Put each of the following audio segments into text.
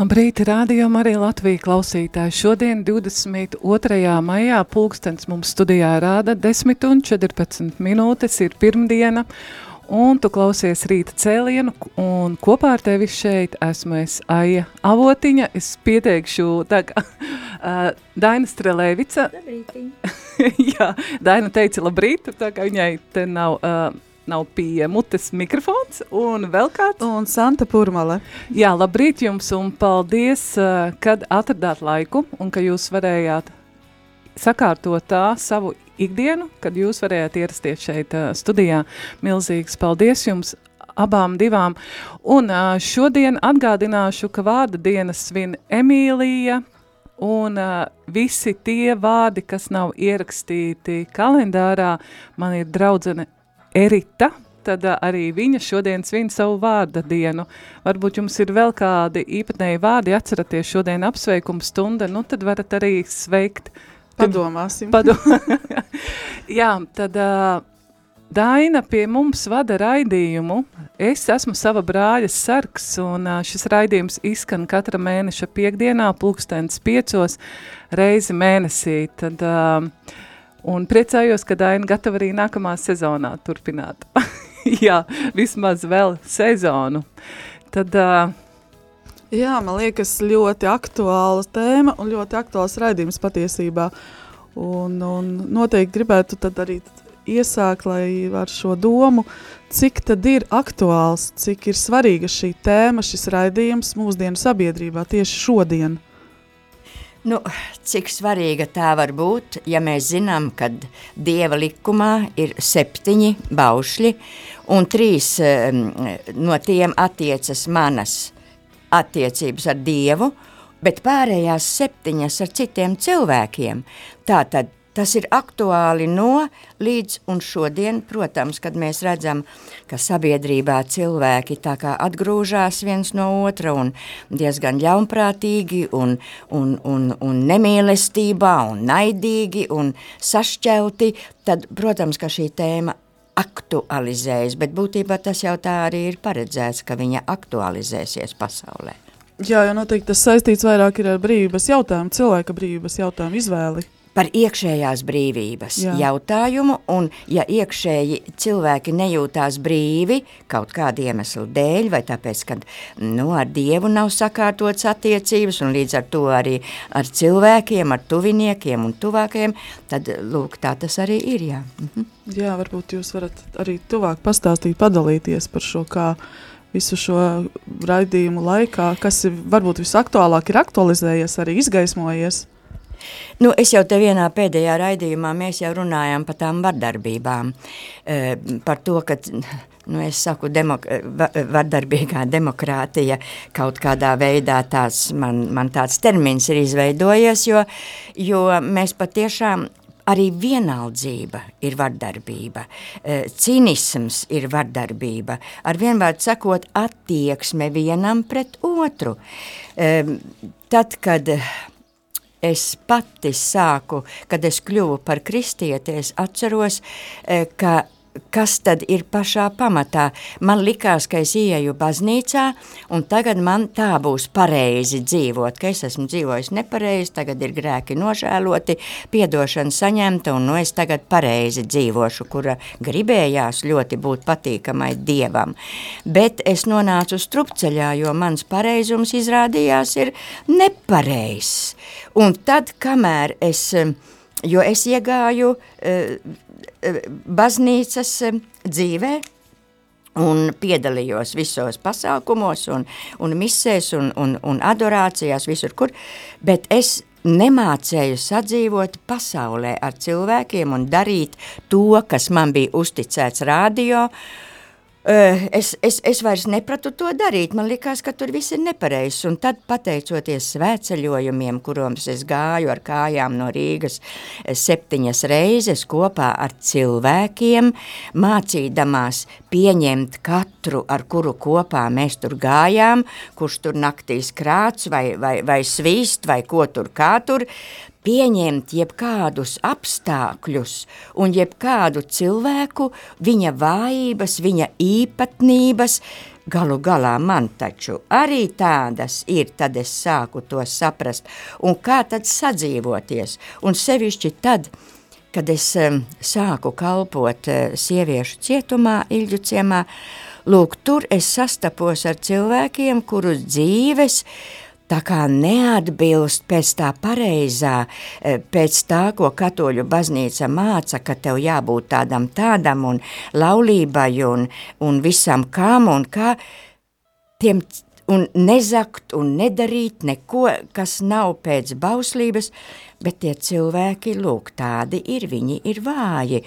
Labrīt, rādījumā arī Latvija klausītāji. Šodien 22. maijā pulkstens mums studijā rāda 10 un 14 minūtes, ir pirmdiena, un tu klausies rīta cēlienu, un kopā ar tevi šeit esmu es Aija Avotiņa. Es pieteikšu kā uh, Daina Strelēvica. Jā, Daina teica labrīt, tā kā viņai te nav... Uh, nav pie mutes mikrofons un vēl kāds. Un Santa Purmale. Jā, labrīt jums un paldies, eh, kad atradāt laiku un ka jūs varējāt sakārtot tā savu ikdienu, kad jūs varējāt ierasties šeit eh, studijā. Milzīgs paldies jums abām divām. Un eh, šodien atgādināšu, ka vārda dienas svin Emīlija, un uh, visi tie vārdi, kas nav ierakstīti kalendārā, man ir draudzene Erita, tad arī viņa šodien svin savu vārda dienu. Varbūt jums ir vēl kādi īpatnēji vārdi, atceraties šodien apsveikuma stunda, nu tad varat arī sveikt. Padomāsim. Padom Jā, tad uh, Daina pie mums vada raidījumu. Es esmu sava brāļa sargs, un uh, šis raidījums izskan katra mēneša piekdienā, pulkstens piecos reizi mēnesī. Tad... Uh, Un priecājos, ka Daina gatava arī nākamā sezonā turpināt. Jā, vismaz vēl sezonu. Tad, uh, Jā, man liekas, ļoti aktuāla tēma un ļoti aktuāls raidījums patiesībā. Un, un noteikti gribētu arī iesākt, ar šo domu, cik tad ir aktuāls, cik ir svarīga šī tēma, šis raidījums mūsdienu sabiedrībā tieši šodien. Nu, cik svarīga tā var būt, ja mēs zinām, ka Dieva likumā ir septiņi baušļi, un trīs no tiem attiecas manas attiecības ar Dievu, bet pārējās septiņas ar citiem cilvēkiem. Tātad Tas ir aktuāli no līdz un šodien, protams, kad mēs redzam, ka sabiedrībā cilvēki tā kā atgrūžās viens no otra un diezgan ļaunprātīgi un, un, un, un nemīlestībā un naidīgi un sašķelti, tad, protams, ka šī tēma aktualizējas, bet būtībā tas jau tā arī ir paredzēts, ka viņa aktualizēsies pasaulē. Jā, jo noteikti tas saistīts vairāk ir ar brīvības jautājumu, cilvēka brīvības jautājumu izvēli par iekšējās brīvības Jā. jautājumu, un ja iekšēji cilvēki nejūtās brīvi kaut kāda iemesla dēļ, vai tāpēc, ka nu, ar Dievu nav sakārtotas attiecības, un līdz ar to arī ar cilvēkiem, ar tuviniekiem un tuvākajiem, tad, lūk, tā tas arī ir, jā. Mhm. Jā, varbūt jūs varat arī tuvāk pastāstīt, padalīties par šo, kā visu šo raidījumu laikā, kas ir varbūt visaktuālāk ir aktualizējies, arī izgaismojies. Nu, es jau te vienā pēdējā raidījumā mēs jau runājām par tām vardarbībām, par to, ka, nu, es saku, demok vardarbīgā demokrātija kaut kādā veidā tās, man, man tāds termins ir izveidojies, jo, jo mēs patiešām arī vienaldzība ir vardarbība, cinisms ir vardarbība, ar vienvārdu sakot attieksme vienam pret otru. Tad, kad es pati sāku, kad es kļuvu par kristieti, es atceros, eh, ka kas tad ir pašā pamatā. Man likās, ka es ieju baznīcā, un tagad man tā būs pareizi dzīvot, ka es esmu dzīvojis nepareizi, tagad ir grēki nožēloti, piedošana saņemta, un nu es tagad pareizi dzīvošu, kura gribējās ļoti būt patīkamai Dievam. Bet es nonācu strupceļā, jo mans pareizums izrādījās ir nepareizs. Un tad, kamēr es, jo es iegāju eh, baznīcas eh, dzīvē, un piedalījos visos pasākumos un, un misēs un, un, un adorācijās visur, kur, bet es nemācēju sadzīvot pasaulē ar cilvēkiem un darīt to, kas man bija uzticēts radio, uh, Es, es, es vairs nepratu to darīt. Man liekas, ka tur viss ir nepareizs. Un tad, pateicoties svētceļojumiem, kuros es gāju ar kājām no Rīgas septiņas reizes kopā ar cilvēkiem, mācīdamās pieņemt katru, ar kuru kopā mēs tur gājām, kurš tur naktīs krāts vai, vai, vai svīst vai ko tur kā tur, pieņemt jebkādus apstākļus un jebkādu cilvēku, viņa vājības, viņa īpatnības, galu galā man taču arī tādas ir, tad es sāku to saprast, un kā tad sadzīvoties, un sevišķi tad, kad es um, sāku kalpot uh, sieviešu cietumā, Ilģu ciemā, lūk, tur es sastapos ar cilvēkiem, kurus dzīves, uh, tā kā neatbilst pēc tā pareizā, eh, pēc tā, ko katoļu baznīca māca, ka tev jābūt tādam tādam un laulībai un, un visam kam un kā, tiem un nezakt un nedarīt neko, kas nav pēc bauslības, bet tie cilvēki, lūk, tādi ir, viņi ir vāji.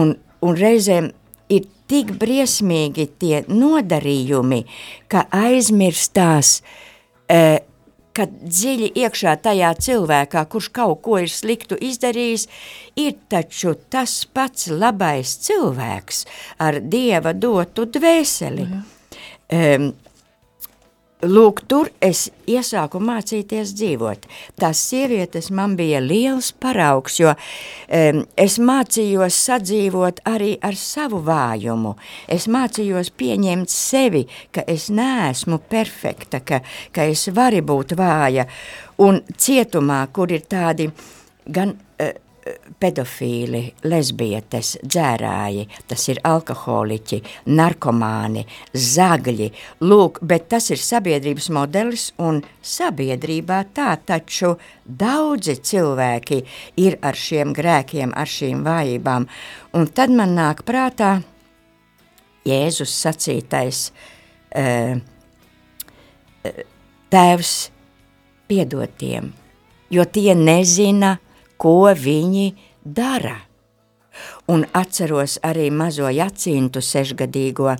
Un, un reizēm ir tik briesmīgi tie nodarījumi, ka aizmirstās e, ka dziļi iekšā tajā cilvēkā, kurš kaut ko ir sliktu izdarījis, ir taču tas pats labais cilvēks ar Dieva dotu dvēseli. Ja. Um, Lūk, tur es iesāku mācīties dzīvot. Tās sievietes man bija liels paraugs, jo um, es mācījos sadzīvot arī ar savu vājumu. Es mācījos pieņemt sevi, ka es neesmu perfekta, ka, ka es varu būt vāja. Un cietumā, kur ir tādi gan uh, pedofīli, lesbietes, dzērāji, tas ir alkoholiķi, narkomāni, zagļi. Lūk, bet tas ir sabiedrības modelis un sabiedrībā tā taču daudzi cilvēki ir ar šiem grēkiem, ar šīm vājībām. Un tad man nāk prātā Jēzus sacītais uh, tēvs piedod tiem, jo tie nezina, ko viņi dara. Un atceros arī mazo jacintu sešgadīgo,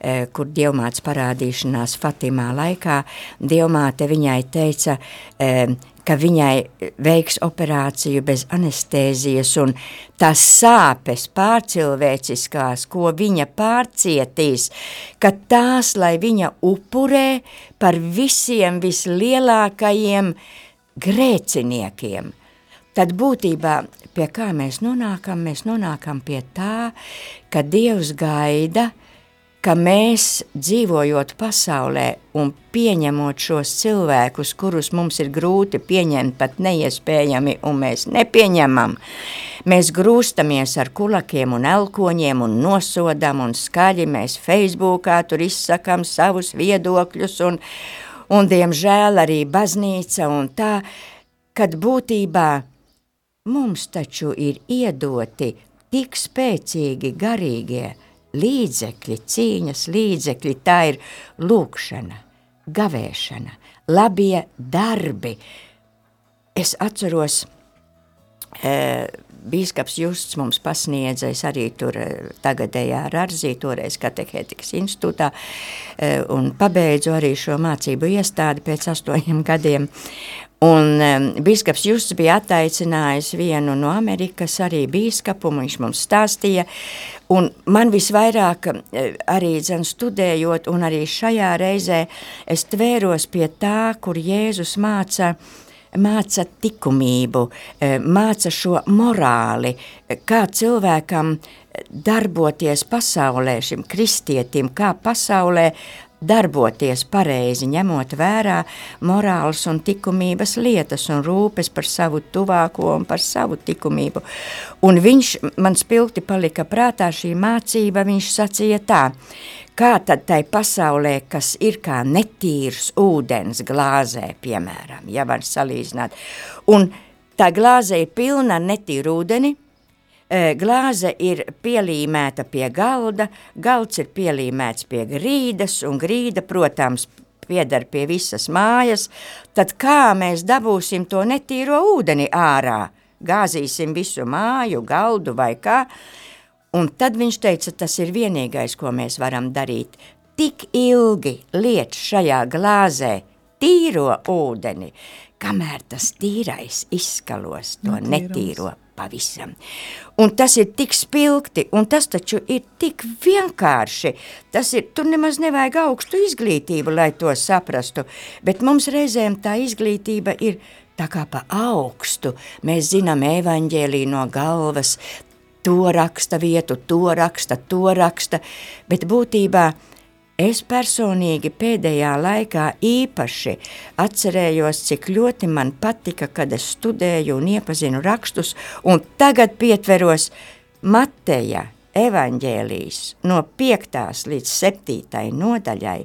e, kur dievmāts parādīšanās Fatimā laikā. Dievmāte viņai teica, e, ka viņai veiks operāciju bez anestēzijas un tās sāpes pārcilvēciskās, ko viņa pārcietīs, ka tās, lai viņa upurē par visiem vislielākajiem grēciniekiem – tad būtībā pie kā mēs nonākam, mēs nonākam pie tā, ka Dievs gaida, ka mēs dzīvojot pasaulē un pieņemot šos cilvēkus, kurus mums ir grūti pieņemt, pat neiespējami, un mēs nepieņemam, mēs grūstamies ar kulakiem un elkoņiem un nosodam un skaļi mēs Facebookā tur izsakam savus viedokļus un, un diemžēl arī baznīca un tā, kad būtībā Mums taču ir iedoti tik spēcīgi garīgie līdzekļi, cīņas līdzekļi, tā ir lūkšana, gavēšana, labie darbi. Es atceros, e, Bīskaps Justs mums pasniedza, es arī tur e, tagadējā Rarzī, toreiz katehētikas institūtā, e, un pabeidzu arī šo mācību iestādi pēc astoņiem gadiem. Un um, bīskaps Justs bija attaicinājis vienu no Amerikas arī bīskapu, viņš mums stāstīja, un man visvairāk arī dzen studējot, un arī šajā reizē es tvēros pie tā, kur Jēzus māca, māca tikumību, māca šo morāli, kā cilvēkam darboties pasaulē, šim kristietim, kā pasaulē darboties pareizi, ņemot vērā morāls un likumības lietas un rūpes par savu tuvāko un par savu likumību. Un viņš man spilgti palika prātā šī mācība, viņš sacīja tā, kā tad tai pasaulē, kas ir kā netīrs ūdens glāzē, piemēram, ja var salīdzināt, un tā glāze ir pilna netīru ūdeni, glāze ir pielīmēta pie galda, galds ir pielīmēts pie grīdas, un grīda, protams, piedar pie visas mājas, tad kā mēs dabūsim to netīro ūdeni ārā? Gāzīsim visu māju, galdu vai kā? Un tad viņš teica, tas ir vienīgais, ko mēs varam darīt. Tik ilgi liet šajā glāzē tīro ūdeni, kamēr tas tīrais izskalos to Netīros. netīro pavisam. Un tas ir tik spilgti, un tas taču ir tik vienkārši. Tas ir, tur nemaz nevajag augstu izglītību, lai to saprastu, bet mums reizēm tā izglītība ir tā kā pa augstu. Mēs zinām evaņģēlī no galvas, to raksta vietu, to raksta, to raksta, bet būtībā Es personīgi pēdējā laikā īpaši atcerējos, cik ļoti man patika, kad es studēju un iepazinu rakstus, un tagad pietveros Mateja evaņģēlijas no 5. līdz 7. nodaļai.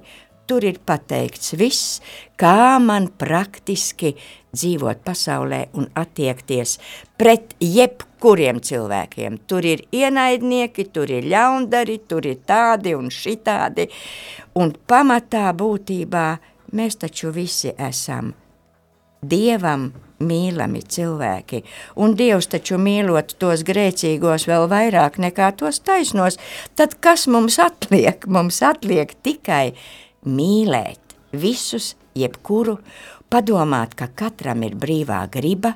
Tur ir pateikts viss, kā man praktiski dzīvot pasaulē un attiekties pret jebkuriem cilvēkiem. Tur ir ienaidnieki, tur ir ļaundari, tur ir tādi un šitādi, un pamatā būtībā mēs taču visi esam Dievam mīlami cilvēki, un Dievs taču mīlot tos grēcīgos vēl vairāk nekā tos taisnos, tad kas mums atliek? Mums atliek tikai mīlēt visus, jebkuru, padomāt, ka katram ir brīvā griba,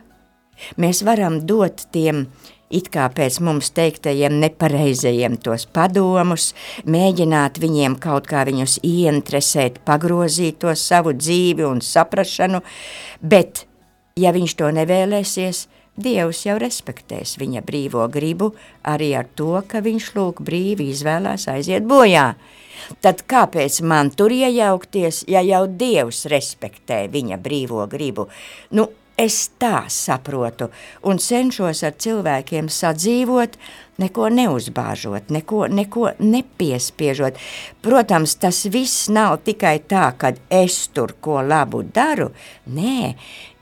mēs varam dot tiem it kā pēc mums teiktajiem nepareizajiem tos padomus, mēģināt viņiem kaut kā viņus ieinteresēt, pagrozīt to savu dzīvi un saprašanu, bet, ja viņš to nevēlēsies, Dievs jau respektēs viņa brīvo gribu arī ar to, ka viņš lūk brīvi izvēlās aiziet bojā. Tad kāpēc man tur iejaukties, ja jau Dievs respektē viņa brīvo gribu? Nu, es tā saprotu un cenšos ar cilvēkiem sadzīvot, neko neuzbāžot, neko, neko nepiespiežot. Protams, tas viss nav tikai tā, kad es tur ko labu daru. Nē,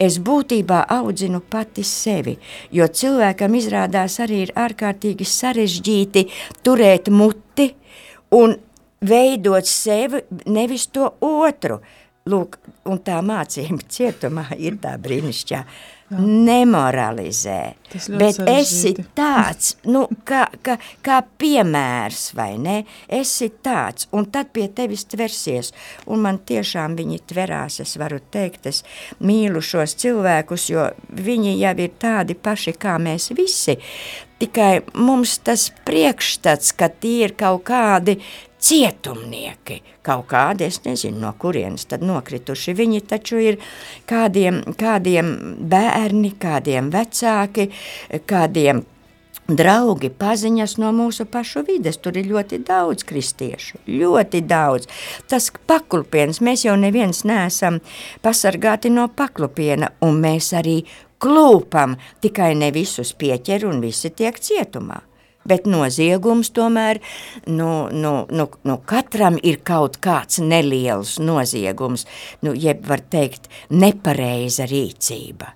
es būtībā audzinu pati sevi, jo cilvēkam izrādās arī ir ārkārtīgi sarežģīti turēt muti un veidot sevi, nevis to otru. Lūk, un tā mācība cietumā ir tā brīnišķā. Nemoralizē, bet sarežģīti. esi tāds, nu, kā, kā, kā piemērs, vai ne? Esi tāds, un tad pie tevis tversies, un man tiešām viņi tverās, es varu teikt, es mīlu šos cilvēkus, jo viņi jau ir tādi paši kā mēs visi, tikai mums tas priekšstats, ka tie ir kaut kādi cietumnieki, kaut kādi, es nezinu, no kurienes tad nokrituši. Viņi taču ir kādiem, kādiem bērni, kādiem vecāki, kādiem draugi, paziņas no mūsu pašu vides. Tur ir ļoti daudz kristiešu, ļoti daudz. Tas paklupiens, mēs jau neviens neesam pasargāti no paklupiena, un mēs arī klūpam, tikai ne visus pieķer un visi tiek cietumā. Bet noziegums tomēr, nu, nu, nu, nu katram ir kaut kāds neliels noziegums, nu, jeb var teikt, nepareiza rīcība.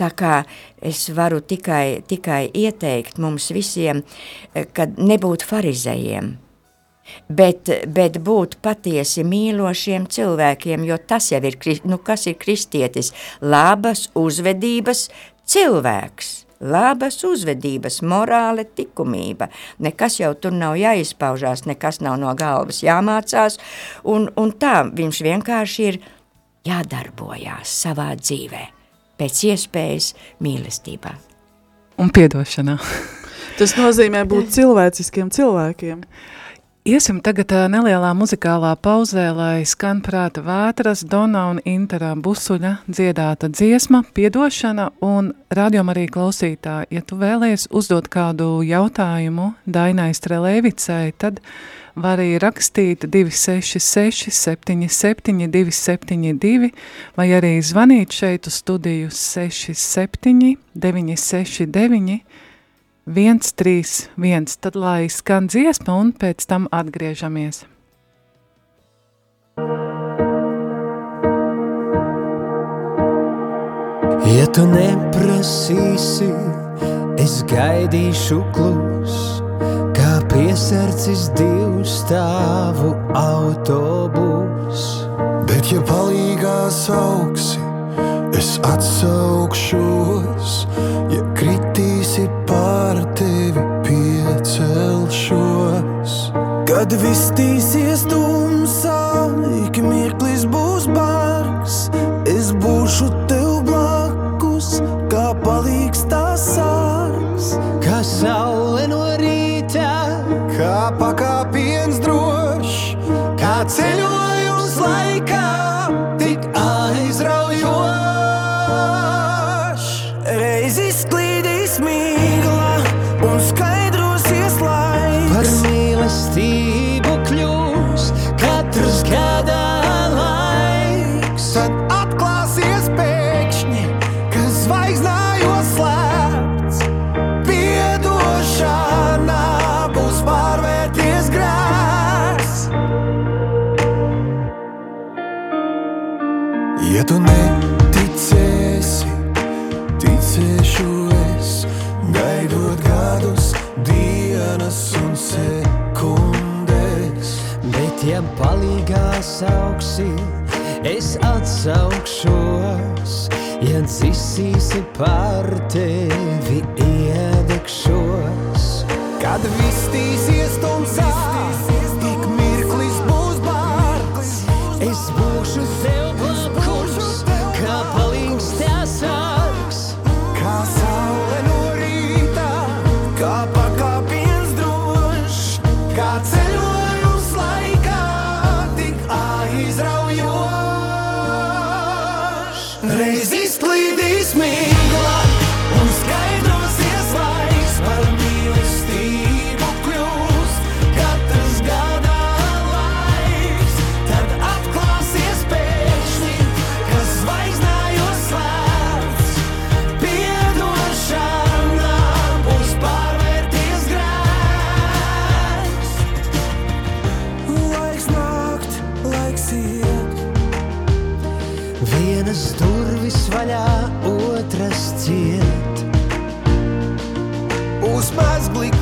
Tā kā es varu tikai, tikai ieteikt mums visiem, eh, kad nebūt farizējiem, bet, bet būt patiesi mīlošiem cilvēkiem, jo tas jau ir, nu, kas ir kristietis, labas uzvedības cilvēks labas uzvedības, morāle, likumība. Nekas jau tur nav jāizpaužās, nekas nav no galvas jāmācās, un, un tā viņš vienkārši ir jādarbojās savā dzīvē, pēc iespējas mīlestībā. Un piedošanā. Tas nozīmē būt cilvēciskiem cilvēkiem. Iesim tagad nelielā muzikālā pauzē, lai skan prāta vētras, Dona un Intera Busuļa dziedāta dziesma, piedošana un radiom arī klausītāji. Ja tu vēlies uzdot kādu jautājumu Dainai Strelēvicai, tad var arī rakstīt 266 77 272 vai arī zvanīt šeit uz studiju 67 969 1, 3, 1, tad lai skan dziesma un pēc tam atgriežamies. Ja tu neprasīsi, es gaidīšu klus, kā piesarcis divu stāvu autobus. Bet ja palīgā sauksi, es atsaukšos, ja kritīsi Kad viss tīsies tumsā, ik mirklis būs bargs, es būšu tev blakus, kā palīgs tās sārgs. Kā saule no rīta, kā pakāpiens drošs, kā ceļojums gadus, dienas un sekundes. Bet, ja palīgā sauksi, es atsaukšos, ja dzisīsi par tevi iedegšos. Kad viss tīsies tumsā, tik Uz mezgli,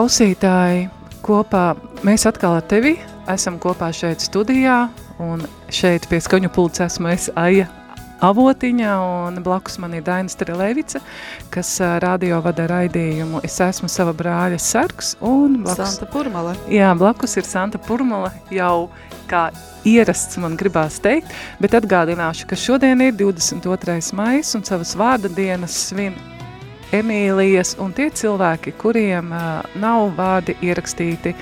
klausītāji kopā. Mēs atkal ar tevi esam kopā šeit studijā, un šeit pie skaņu pults esmu es Aija Avotiņa, un blakus man ir Daina Strelēvica, kas radio vada raidījumu. Es esmu sava brāļa sargs, un blakus, Santa Purmale. jā, blakus ir Santa Purmala jau kā ierasts man gribās teikt, bet atgādināšu, ka šodien ir 22. maijs un savas vārda dienas svin Emīlijas un tie cilvēki, kuriem uh, nav vārdi ierakstīti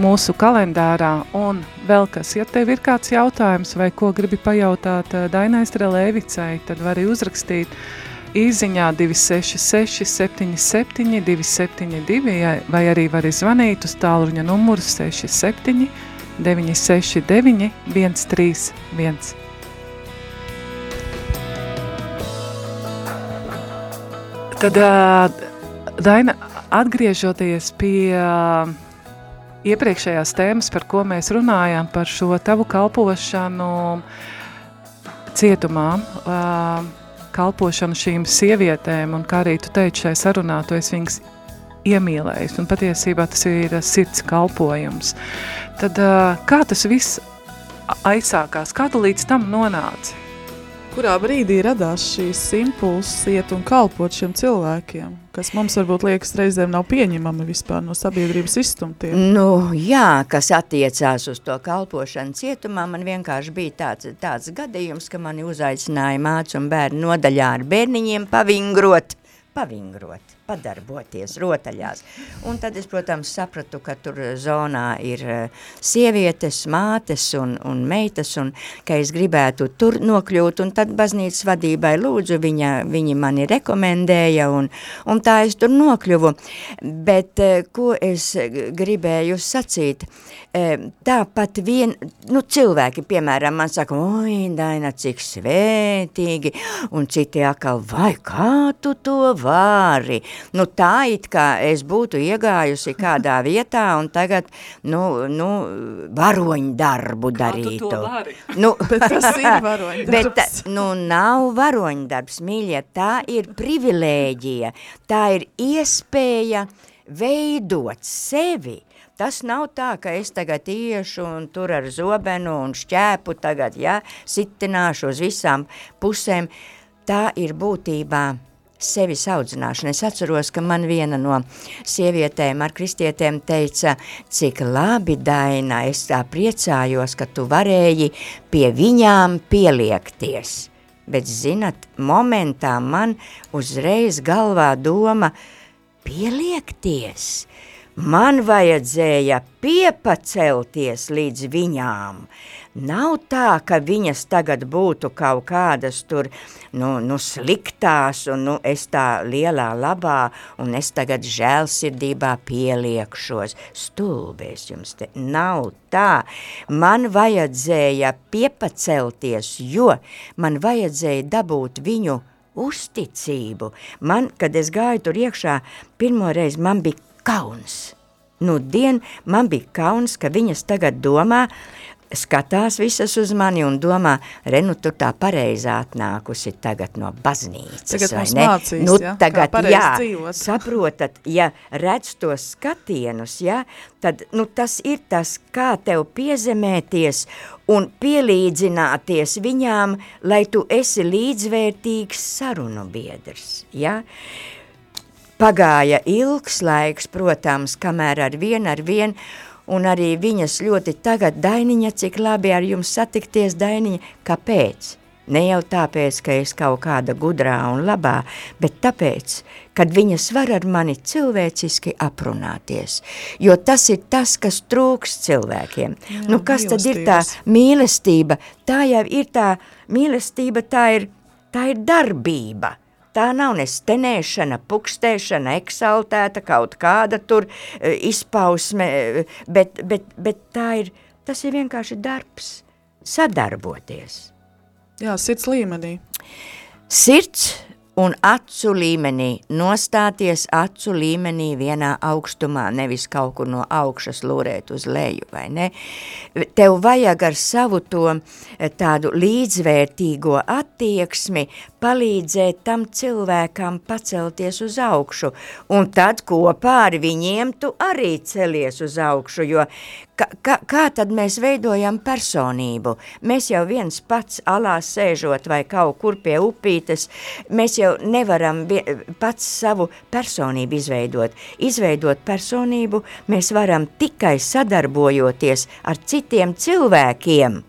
mūsu kalendārā. Un vēl kas, ja tev ir kāds jautājums vai ko gribi pajautāt uh, Dainai Strelēvicai, tad vari uzrakstīt īziņā 266 77 272 ja- vai arī vari zvanīt uz tālruņa numuru 67 969 131. Tad, Daina, atgriežoties pie iepriekšējās tēmas, par ko mēs runājām, par šo tavu kalpošanu cietumā, kalpošanu šīm sievietēm, un kā arī tu teici šai sarunā, tu esi viņas iemīlējis, un patiesībā tas ir sirds kalpojums. Tad kā tas viss aizsākās, kā tu līdz tam nonāci? Kurā brīdī radās šīs impulses iet un kalpot šiem cilvēkiem, kas mums varbūt liekas reizēm nav pieņemami vispār no sabiedrības izstumtiem? Nu, jā, kas attiecās uz to kalpošanu cietumā, man vienkārši bija tāds, tāds gadījums, ka mani uzaicināja mācu un bērnu nodaļā ar bērniņiem pavingrot, pavingrot padarboties rotaļās. Un tad es, protams, sapratu, ka tur zonā ir eh, sievietes, mātes un, un meitas, un ka es gribētu tur nokļūt, un tad baznīcas vadībai lūdzu, viņa, viņi mani rekomendēja, un, un tā es tur nokļuvu. Bet, eh, ko es gribēju sacīt, eh, tāpat vien, nu, cilvēki, piemēram, man saka, oi, Daina, cik svētīgi, un citi akal, vai kā tu to vari? Nu, tā it kā es būtu iegājusi kādā vietā un tagad, nu, nu varoņu darbu darītu. Kā tu? Nu, Bet tas ir varoņdarbs. Bet, nu, nav varoņdarbs, mīļie, tā ir privilēģija, tā ir iespēja veidot sevi. Tas nav tā, ka es tagad iešu un tur ar zobenu un šķēpu tagad, ja, sitināšu uz visām pusēm. Tā ir būtībā sevis audzināšana. Es atceros, ka man viena no sievietēm ar kristietēm teica, cik labi, Daina, es tā priecājos, ka tu varēji pie viņām pieliekties. Bet, zinat, momentā man uzreiz galvā doma pieliekties. Man vajadzēja piepacelties līdz viņām. Nav tā, ka viņas tagad būtu kaut kādas tur, nu, nu sliktās, un nu, es tā lielā labā, un es tagad žēlsirdībā pieliekšos. Stulbēs jums te nav tā. Man vajadzēja piepacelties, jo man vajadzēja dabūt viņu uzticību. Man, kad es gāju tur iekšā, pirmoreiz man bija kauns. Nu, dien man bija kauns, ka viņas tagad domā, skatās visas uz mani un domā, re, nu tu tā pareizā atnākusi tagad no baznīcas, Tagad vai ne? mācīs, nu, ja, tagad, pareizi jā, dzīvot. saprotat, ja redz tos skatienus, ja, tad, nu, tas ir tas, kā tev piezemēties un pielīdzināties viņām, lai tu esi līdzvērtīgs sarunu biedrs, ja? Pagāja ilgs laiks, protams, kamēr ar vienu, ar vienu, un arī viņas ļoti tagad, Dainiņa, cik labi ar jums satikties, Dainiņa, kāpēc? Ne jau tāpēc, ka es kaut kāda gudrā un labā, bet tāpēc, kad viņas var ar mani cilvēciski aprunāties, jo tas ir tas, kas trūks cilvēkiem. Jā, nu, kas tad ir tā mīlestība? Tā jau ir tā mīlestība, tā ir, tā ir darbība. Tā nav ne stenēšana, pukstēšana, eksaltēta kaut kāda tur e, izpausme, e, bet, bet, bet tā ir, tas ir vienkārši darbs, sadarboties. Jā, sirds līmenī. Sirds un acu līmenī, nostāties acu līmenī vienā augstumā, nevis kaut kur no augšas lūrēt uz leju, vai ne? Tev vajag ar savu to eh, tādu līdzvērtīgo attieksmi palīdzēt tam cilvēkam pacelties uz augšu, un tad kopā ar viņiem tu arī celies uz augšu, jo kā, kā, kā tad mēs veidojam personību? Mēs jau viens pats alā sēžot vai kaut kur pie upītes, mēs jau nevaram pats savu personību izveidot. Izveidot personību mēs varam tikai sadarbojoties ar citiem cilvēkiem.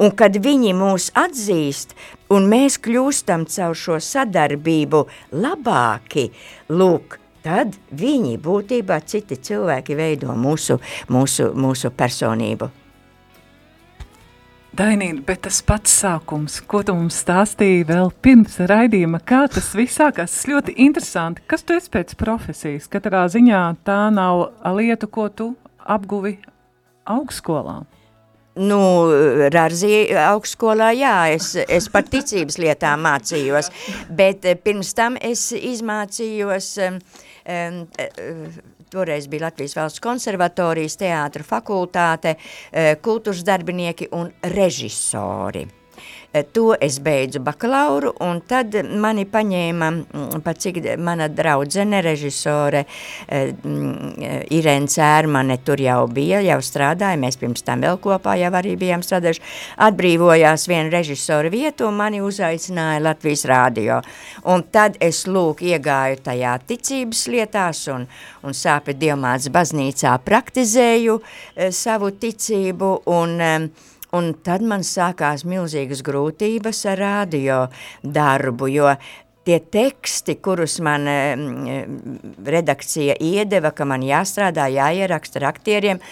Un kad viņi mūs atzīst, un mēs kļūstam caur šo sadarbību labāki, lūk, tad viņi būtībā citi cilvēki veido mūsu, mūsu, mūsu personību. Dainīna, bet tas pats sākums, ko tu mums stāstīji vēl pirms raidījuma, kā tas viss sākās, tas ļoti interesanti. Kas tu esi pēc profesijas? Katrā ziņā tā nav lieta, ko tu apguvi augstskolā. Nu, Rārzī augstskolā, jā, es, es par ticības lietām mācījos, bet eh, pirms tam es izmācījos, um, um, toreiz bija Latvijas valsts konservatorijas, teātra fakultāte, uh, kultūras darbinieki un režisori. E, to es beidzu bakalauru, un tad mani paņēma, mm, pat cik mana draudzene, režisore e, mm, Irēna Cērmane tur jau bija, jau strādāja, mēs pirms tam vēl kopā jau arī bijām strādājuši, atbrīvojās viena režisora vietu, un mani uzaicināja Latvijas rādio. Un tad es lūk iegāju tajā ticības lietās un, un sāpju dievmāts baznīcā praktizēju e, savu ticību un e, Un tad man sākās milzīgas grūtības ar radio darbu, jo tie teksti, kurus man mm, redakcija iedeva, ka man jāstrādā, jāieraksta ar aktieriem,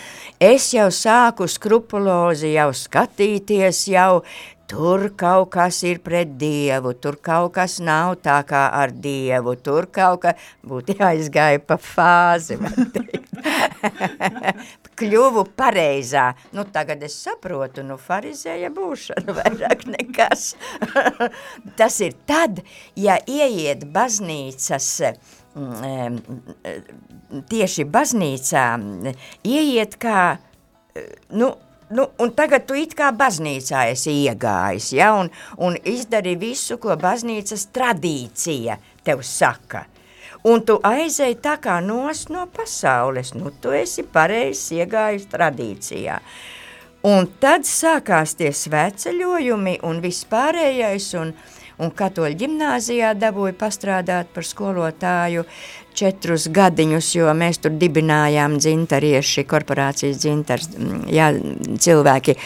es jau sāku skrupulozi jau skatīties, jau tur kaut kas ir pret Dievu, tur kaut kas nav tā kā ar Dievu, tur kaut kā būtu jāizgāja pa fāzi, Kļuvu pareizā. Nu, tagad es saprotu, nu, farizēja būšana vairāk nekas. Tas ir tad, ja ieiet baznīcas, mm, tieši baznīcā, ieiet kā, nu, nu, un tagad tu it kā baznīcā esi iegājis, ja, un, un izdari visu, ko baznīcas tradīcija tev saka. Un tu aizēji tā kā nost no pasaules, nu tu esi pareizs iegājis tradīcijā. Un tad sākās tie svētceļojumi un vispārējais, un, un katoļu ģimnāzijā dabūja pastrādāt par skolotāju četrus gadiņus, jo mēs tur dibinājām dzintarieši, korporācijas dzintars, mm, jā, cilvēki.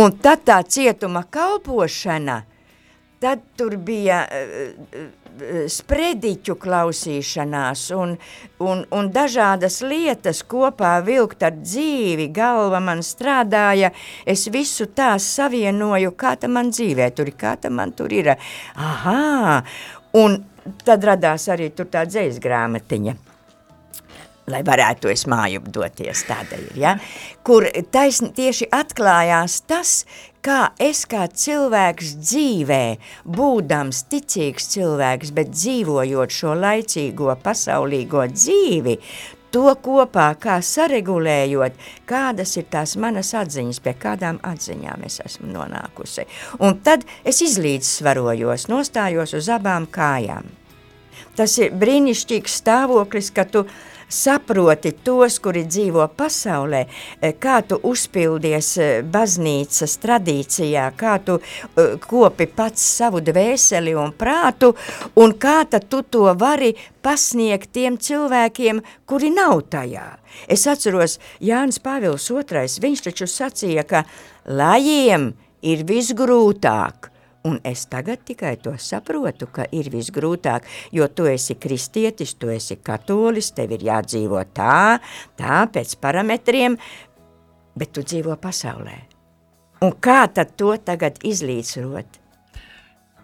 Un tad tā cietuma kalpošana, tad tur bija uh, sprediķu klausīšanās un, un, un dažādas lietas kopā vilkt ar dzīvi, galva man strādāja, es visu tā savienoju, kā ta man dzīvē tur ir, kā ta man tur ir. Aha, un tad radās arī tur tā dzējas grāmatiņa lai varētu es māju doties, tāda ir, ja? kur taisn, tieši atklājās tas, kā es kā cilvēks dzīvē, būdams ticīgs cilvēks, bet dzīvojot šo laicīgo pasaulīgo dzīvi, to kopā, kā saregulējot, kādas ir tās manas atziņas, pie kādām atziņām es esmu nonākusi. Un tad es izlīdzsvarojos, nostājos uz abām kājām. Tas ir brīnišķīgs stāvoklis, ka tu saproti tos, kuri dzīvo pasaulē, e, kā tu uzpildies e, baznīcas tradīcijā, kā tu e, kopi pats savu dvēseli un prātu, un kā tad tu to vari pasniegt tiem cilvēkiem, kuri nav tajā. Es atceros, Jānis Pāvils II, viņš taču sacīja, ka lajiem ir visgrūtāk, Un es tagad tikai to saprotu, ka ir visgrūtāk, jo tu esi kristietis, tu esi katolis, tev ir jādzīvo tā, tā pēc parametriem, bet tu dzīvo pasaulē. Un kā tad to tagad izlīdzrot?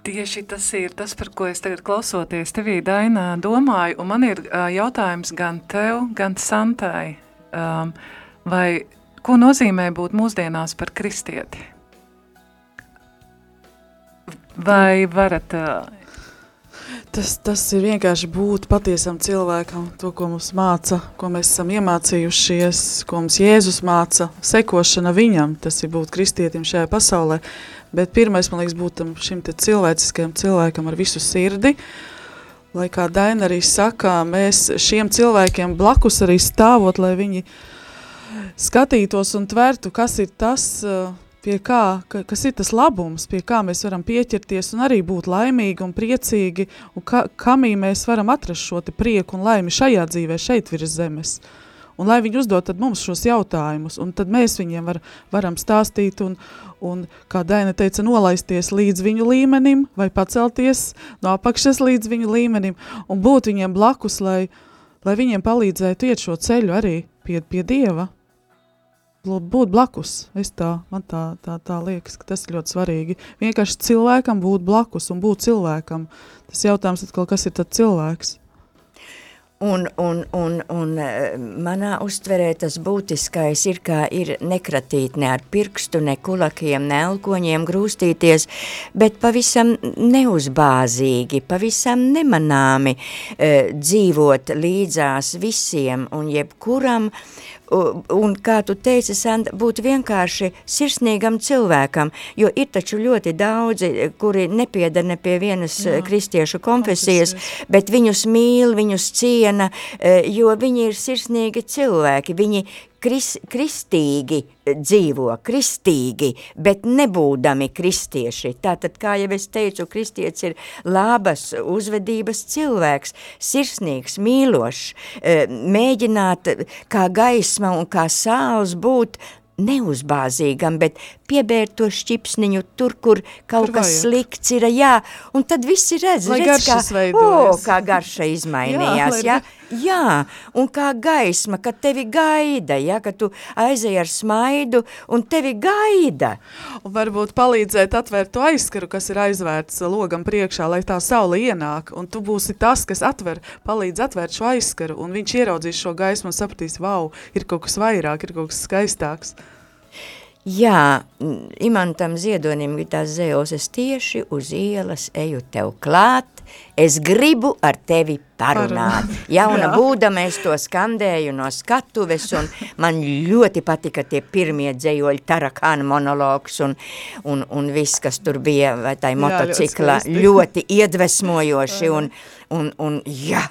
Tieši tas ir tas, par ko es tagad klausoties tevī, Dainā, domāju, un man ir uh, jautājums gan tev, gan Santai, um, vai ko nozīmē būt mūsdienās par kristieti? Vai varat... Tas, tas ir vienkārši būt patiesam cilvēkam, to, ko mums māca, ko mēs esam iemācījušies, ko mums Jēzus māca, sekošana viņam, tas ir būt kristietim šajā pasaulē. Bet pirmais, man liekas, būt šim te cilvēciskajam cilvēkam ar visu sirdi, lai kā Daina arī saka, mēs šiem cilvēkiem blakus arī stāvot, lai viņi skatītos un tvertu, kas ir tas, uh, pie kā, ka, kas ir tas labums, pie kā mēs varam pieķerties un arī būt laimīgi un priecīgi, un ka, kamī mēs varam atrast šo prieku un laimi šajā dzīvē, šeit virs zemes. Un lai viņi uzdod mums šos jautājumus, un tad mēs viņiem var, varam stāstīt un, un, kā Daina teica, nolaisties līdz viņu līmenim vai pacelties no apakšas līdz viņu līmenim un būt viņiem blakus, lai, lai viņiem palīdzētu iet šo ceļu arī pie, pie Dieva būt blakus. Es tā, man tā, tā, tā liekas, ka tas ir ļoti svarīgi. Vienkārši cilvēkam būt blakus un būt cilvēkam. Tas jautājums atkal, kas ir tad cilvēks? Un, un, un, un eh, manā uztverē tas būtiskais ir, kā ir nekratīt ne ar pirkstu, ne kulakiem, ne elkoņiem grūstīties, bet pavisam neuzbāzīgi, pavisam nemanāmi e, dzīvot līdzās visiem un jebkuram, un kā tu teici, Sanda, būt vienkārši sirsnīgam cilvēkam, jo ir taču ļoti daudzi, kuri nepiedar ne pie vienas Jā, kristiešu konfesijas, konfesijas, bet viņus mīl, viņus ciena, jo viņi ir sirsnīgi cilvēki, viņi kris, kristīgi dzīvo, kristīgi, bet nebūdami kristieši. Tātad, kā jau es teicu, kristietis ir labas uzvedības cilvēks, sirsnīgs, mīlošs, mēģināt kā gaisma un kā sāls būt neuzbāzīgam, bet piebērt to šķipsniņu tur, kur kaut kur kas vajag. slikts ir, jā, un tad visi redz, lai redz kā, o, kā garša izmainījās, jā, jā, un kā gaisma, ka tevi gaida, jā, ka tu aizej ar smaidu, un tevi gaida. Un varbūt palīdzēt atvērt to aizskaru, kas ir aizvērts logam priekšā, lai tā saule ienāk, un tu būsi tas, kas atver, palīdz atvērt šo aizskaru, un viņš ieraudzīs šo gaismu un sapratīs, vau, ir kaut kas vairāk, ir kaut kas skaistāks. Jā, imantam ziedonim gitās zējos, es tieši uz ielas eju tev klāt, es gribu ar tevi parunāt. Jauna Jā. būdama es to skandēju no skatuves, un man ļoti patika tie pirmie dzējoļi tarakāna monologs un, un, un viss, kas tur bija, vai tai motociklā, ļoti, ļoti iedvesmojoši, un, un, un jā,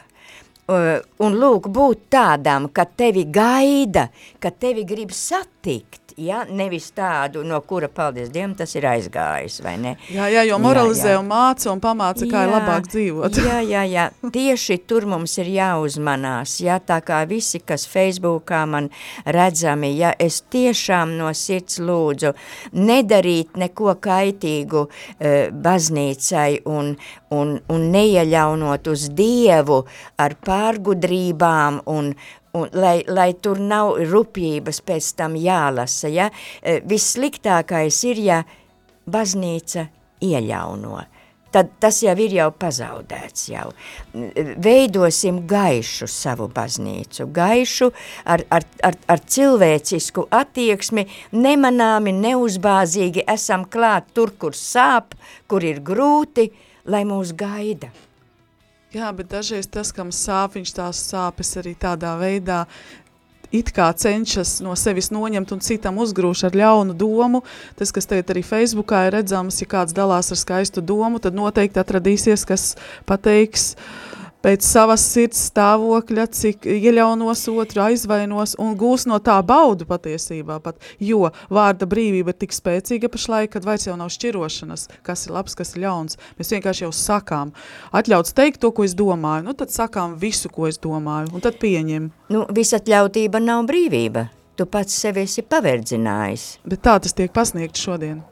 un lūk, būt tādām, ka tevi gaida, ka tevi grib satikt, ja, nevis tādu, no kura, paldies Dievam, tas ir aizgājis, vai ne? Jā, jā, jo moralizē jā, jā. un māca un pamāca, kā jā, ir labāk dzīvot. Jā, jā, jā, tieši tur mums ir jāuzmanās, jā, tā kā visi, kas Facebookā man redzami, ja es tiešām no sirds lūdzu nedarīt neko kaitīgu uh, baznīcai un, un, un neieļaunot uz Dievu ar pārgudrībām un, un lai, lai tur nav rupjības pēc tam jālasa, ja? E, vissliktākais ir, ja baznīca ieļauno. Tad tas jau ir jau pazaudēts jau. Veidosim gaišu savu baznīcu, gaišu ar, ar, ar, ar cilvēcisku attieksmi, nemanāmi, neuzbāzīgi esam klāt tur, kur sāp, kur ir grūti, lai mūs gaida. Jā, bet dažreiz tas, kam sāp, viņš tās sāpes arī tādā veidā it kā cenšas no sevis noņemt un citam uzgrūš ar ļaunu domu. Tas, kas tagad arī Facebookā ir redzams, ja kāds dalās ar skaistu domu, tad noteikti atradīsies, kas pateiks, uh, pēc savas sirds stāvokļa, cik ieļaunos otru, aizvainos un gūs no tā baudu patiesībā pat, jo vārda brīvība ir tik spēcīga pašlaik, kad vairs jau nav šķirošanas, kas ir labs, kas ir ļauns. Mēs vienkārši jau sakām, atļauts teikt to, ko es domāju, nu tad sakām visu, ko es domāju, un tad pieņem. Nu, visatļautība nav brīvība. Tu pats sevi esi paverdzinājis. Bet tā tas tiek pasniegts šodien.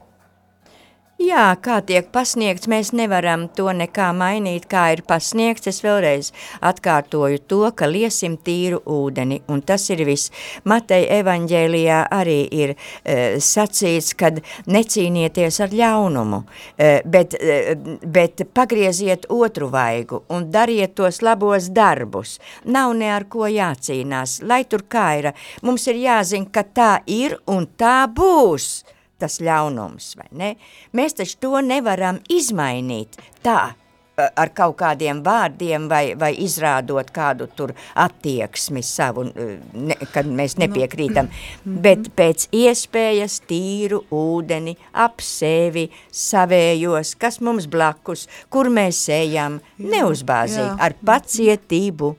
Jā, kā tiek pasniegts, mēs nevaram to nekā mainīt, kā ir pasniegts. Es vēlreiz atkārtoju to, ka liesim tīru ūdeni, un tas ir viss. Mateja evaņģēlijā arī ir e, sacīts, kad necīnieties ar ļaunumu, e, bet, e, bet pagrieziet otru vaigu un dariet tos labos darbus. Nav ne ar ko jācīnās, lai tur kā ir. Mums ir jāzina, ka tā ir un tā būs tas ļaunums, vai ne? Mēs taču to nevaram izmainīt tā, ar kaut kādiem vārdiem vai, vai izrādot kādu tur attieksmi savu, ne, kad mēs nu, nepiekrītam, nu. bet pēc iespējas tīru ūdeni ap sevi, savējos, kas mums blakus, kur mēs ejam, neuzbāzīt, ar pacietību.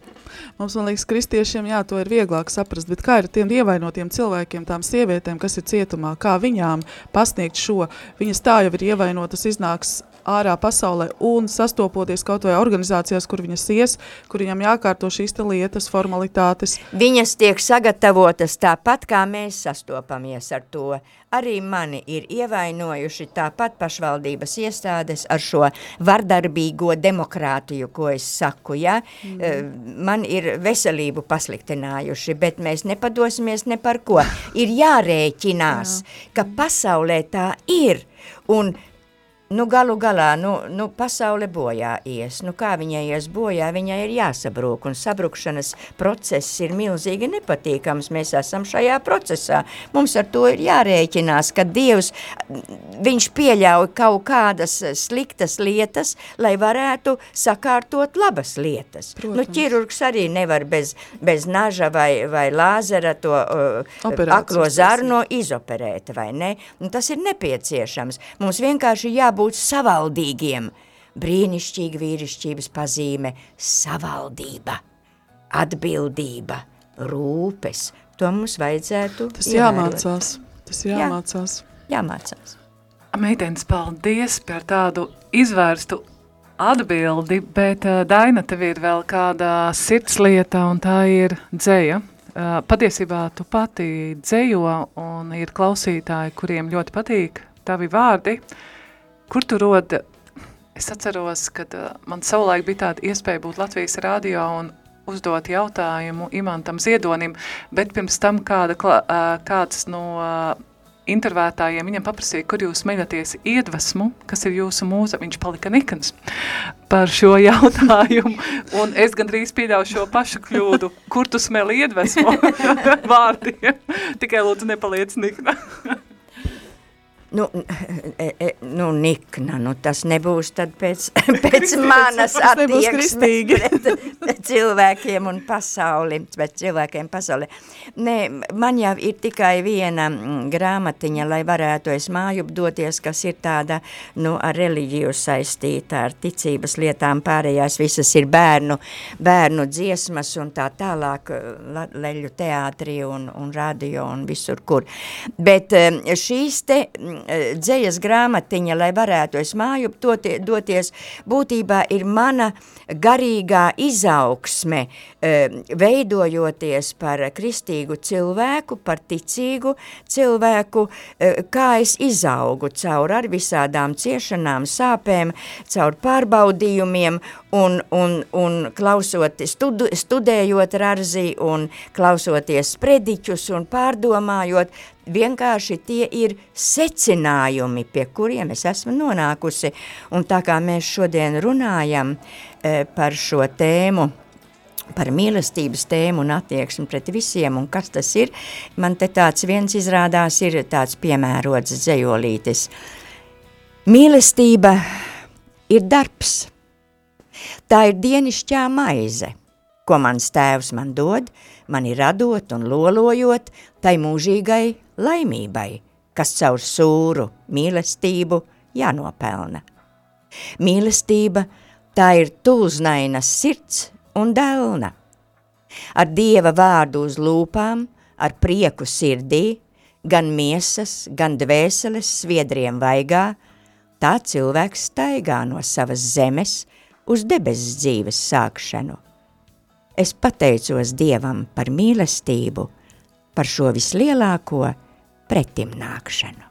Mums, man liekas, kristiešiem, jā, to ir vieglāk saprast, bet kā ir tiem ievainotiem cilvēkiem, tām sievietēm, kas ir cietumā, kā viņām pasniegt šo, viņas tā jau ir ievainotas, iznāks ārā pasaulē un sastopoties kaut vai organizācijās, kur viņas ies, kur viņam jākārto šīs lietas, formalitātes. Viņas tiek sagatavotas tāpat, kā mēs sastopamies ar to. Arī mani ir ievainojuši tāpat pašvaldības iestādes ar šo vardarbīgo demokrātiju, ko es saku, ja? Mm. Man ir veselību pasliktinājuši, bet mēs nepadosimies ne par ko. Ir jārēķinās, Jā. ka pasaulē tā ir, un Nu, galu galā, nu, nu, pasaule bojā ies. Nu, kā viņai ies bojā, viņai ir jāsabrūk, un sabrukšanas process ir milzīgi nepatīkams. Mēs esam šajā procesā. Mums ar to ir jārēķinās, ka Dievs, viņš pieļauj kaut kādas sliktas lietas, lai varētu sakārtot labas lietas. Nu, Protams. Nu, ķirurgs arī nevar bez, bez naža vai, vai lāzera to uh, Operācijas aklo zarno izoperēt, vai ne? Un tas ir nepieciešams. Mums vienkārši jābūt savaldīgiem. Brīnišķīga vīrišķības pazīme – savaldība, atbildība, rūpes. To mums vajadzētu Tas ievērot. jāmācās. Tas jāmācās. Jāmācās. Meitenes, paldies par tādu izvērstu atbildi, bet uh, Daina, tev ir vēl kāda sirdslieta, un tā ir dzēja. Uh, patiesībā tu pati dzējo, un ir klausītāji, kuriem ļoti patīk tavi vārdi. Kur tu rod? Es atceros, uh, man savulaik bija tāda iespēja būt Latvijas radio un uzdot jautājumu Imantam Ziedonim, bet pirms tam kāda, kāds no intervētājiem viņam paprasīja, kur jūs meļaties iedvesmu, kas ir jūsu mūza, viņš palika nikans par šo jautājumu, un es gandrīz pieļauju šo pašu kļūdu, kur tu smeli iedvesmu? Vārdiem, tikai lūdzu nepaliec nikna. Nu, e, e, nu, nikna, nu, tas nebūs tad pēc, pēc manas attieksmes pret, cilvēkiem un pasauli, pret cilvēkiem pasauli. Nē, man jau ir tikai viena mm, grāmatiņa, lai varētu es māju doties, kas ir tāda, nu, ar reliģiju saistīta, ar ticības lietām, pārējās visas ir bērnu, bērnu dziesmas un tā tālāk, leļu teātri un, un radio un visur kur. Bet em, šīs te mm, dzējas grāmatiņa, lai varētu es māju dotie, doties, būtībā ir mana garīgā izaugsme, em, veidojoties par kristīgu cilvēku, par ticīgu cilvēku, eh, kā es izaugu caur ar visādām ciešanām, sāpēm, caur pārbaudījumiem un, un, un klausot, studu, studējot rarzī un klausoties prediķus un pārdomājot, vienkārši tie ir secinājumi, pie kuriem es esmu nonākusi. Un tā kā mēs šodien runājam e, par šo tēmu, par mīlestības tēmu un attieksmi pret visiem, un kas tas ir, man te tāds viens izrādās ir tāds piemērots dzējolītis. Mīlestība ir darbs, tā ir dienišķā maize, ko mans tēvs man dod, mani radot un lolojot tai mūžīgai laimībai, kas caur sūru mīlestību jānopelna. Mīlestība tā ir tūznainas sirds un delna. Ar Dieva vārdu uz lūpām, ar prieku sirdī, gan miesas, gan dvēseles sviedriem vaigā, tā cilvēks staigā no savas zemes uz debesis dzīves sākšanu. Es pateicos Dievam par mīlestību, par šo vislielāko pretimnākšanu.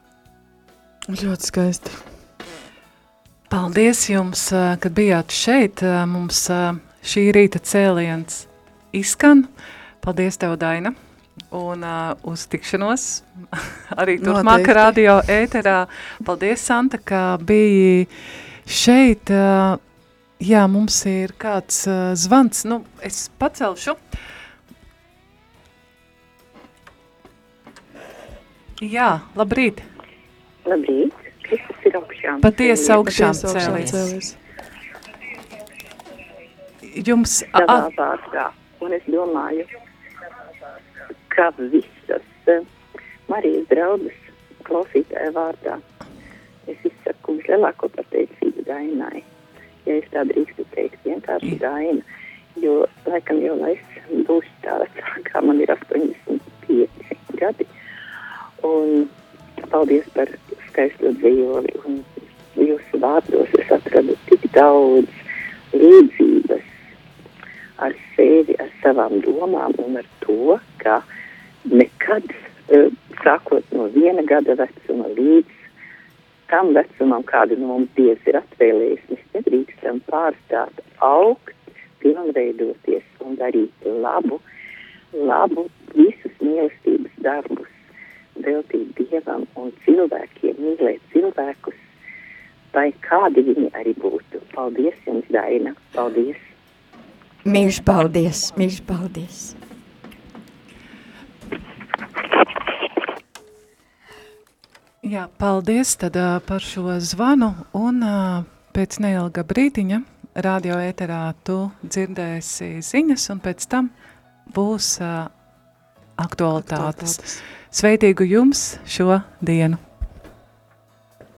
Ļoti skaisti. Paldies jums, ā, kad bijāt šeit. Mums šī rīta cēliens izskan. Paldies tev, Daina. Un uh, uz tikšanos arī turpmāk radio ēterā. Paldies, Santa, ka biji šeit. Uh, jā, mums ir kāds uh, zvans. Nu, es pacelšu. Jā, labrīt. Labrīt, Kristus ir augšām. Patiesi augšām cēlies. Jums Savā a- vārdā. Un es domāju, ka visas eh, Marijas draudzes klausītāja vārdā es izsaku vislielāko pateicību Dainai. Ja es tā drīkstu teikt, vienkārši Daina. Jo, laikam jau, es būšu tā vecākā, man ir 85 gadi. Un paldies par skaisto dzīvoli. Un jūsu vārdos es atradu tik daudz līdzības ar sevi, ar savām domām un ar to, ka nekad, eh, sākot no viena gada vecuma līdz tam vecumam, kādu no mums Dievs ir atvēlējis, mēs nedrīkstam pārstāt augt, pilnveidoties un darīt labu, labu visus mīlestības darbus, veltīt Dievam un cilvēkiem, mīlēt cilvēkus lai kādi viņi arī būtu. Paldies jums, Daina. Paldies. Mīļš paldies, mīļš paldies. Jā, paldies tad, uh, par šo zvanu. Un uh, pēc neilga brīdiņa radio ēterā tu dzirdēsi ziņas, un pēc tam būs uh, aktualitātes. aktualitātes. Sveitīgu jums šo dienu!